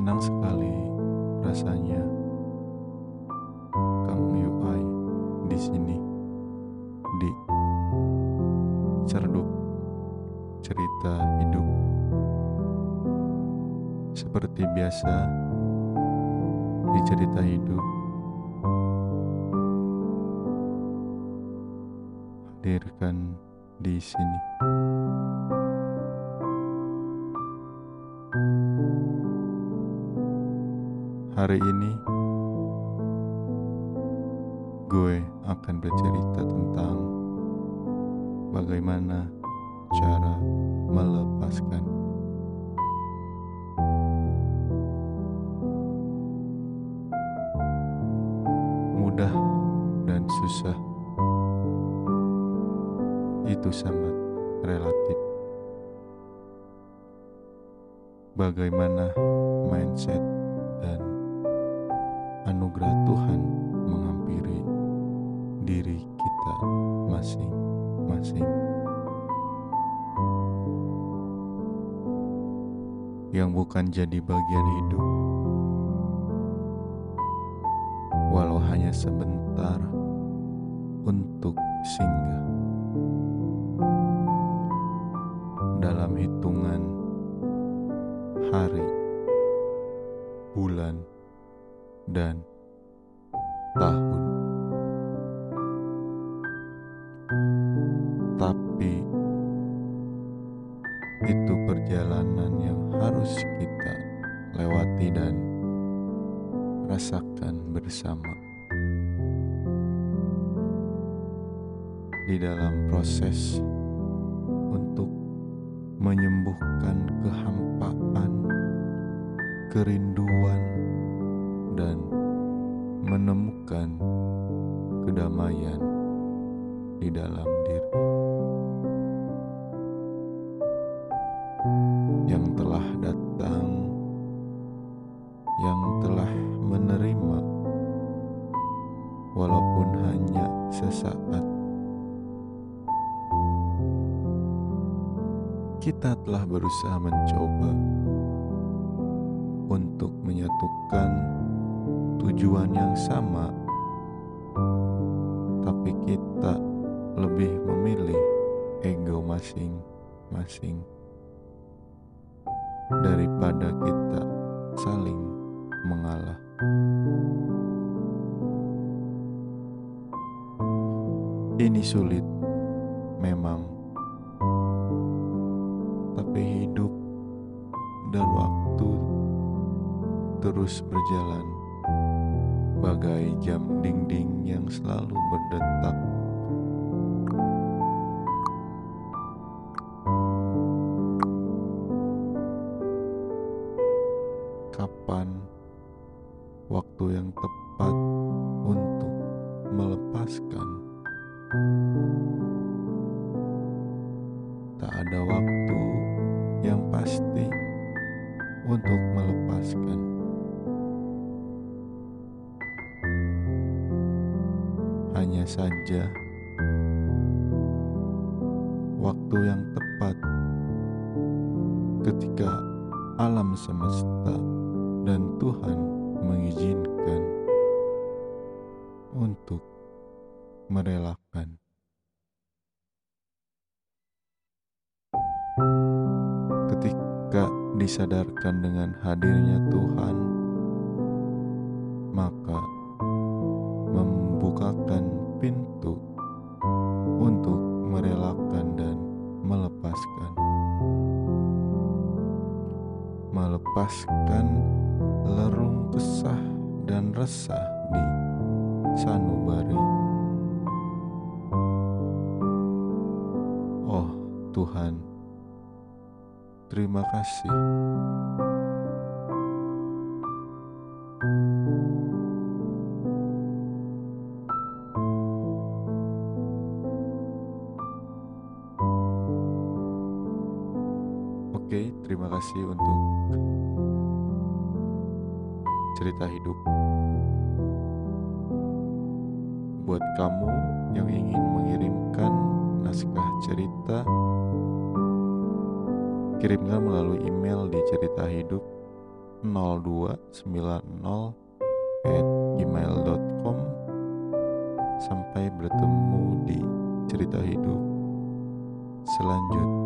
Senang sekali rasanya Kang UI di sini di Cerdup Cerita Hidup. Seperti biasa di cerita hidup hadirkan di sini. Hari ini gue akan bercerita tentang bagaimana cara melepaskan. Mudah dan susah itu sangat relatif. Bagaimana mindset anugerah Tuhan menghampiri diri kita masing-masing. Yang bukan jadi bagian hidup, walau hanya sebentar untuk singgah. Dalam hitungan hari, dan tahun. Tapi itu perjalanan yang harus kita lewati dan rasakan bersama. Di dalam proses untuk menyembuhkan kehampaan, kerinduan, menemukan kedamaian di dalam diri yang telah datang, yang telah menerima, walaupun hanya sesaat. Kita telah berusaha mencoba untuk menyatukan tujuan yang sama, tapi kita lebih memilih ego masing-masing daripada kita saling mengalah. Ini sulit, memang, tapi hidup dan waktu terus berjalan bagai jam dinding yang selalu berdetak. Kapan waktu yang tepat untuk melepaskan? Tak ada waktu Hanya saja waktu yang tepat ketika alam semesta dan Tuhan mengizinkan untuk merelakan. Ketika disadarkan dengan hadirnya Tuhan, maka membukakan Melepaskan lerung kesah dan resah di sanubari. Oh Tuhan, terima kasih. Kasih untuk cerita hidup. Buat kamu yang ingin mengirimkan naskah cerita, kirimkan melalui email di cerita hidup 0290 at gmail.com Sampai bertemu di cerita hidup selanjutnya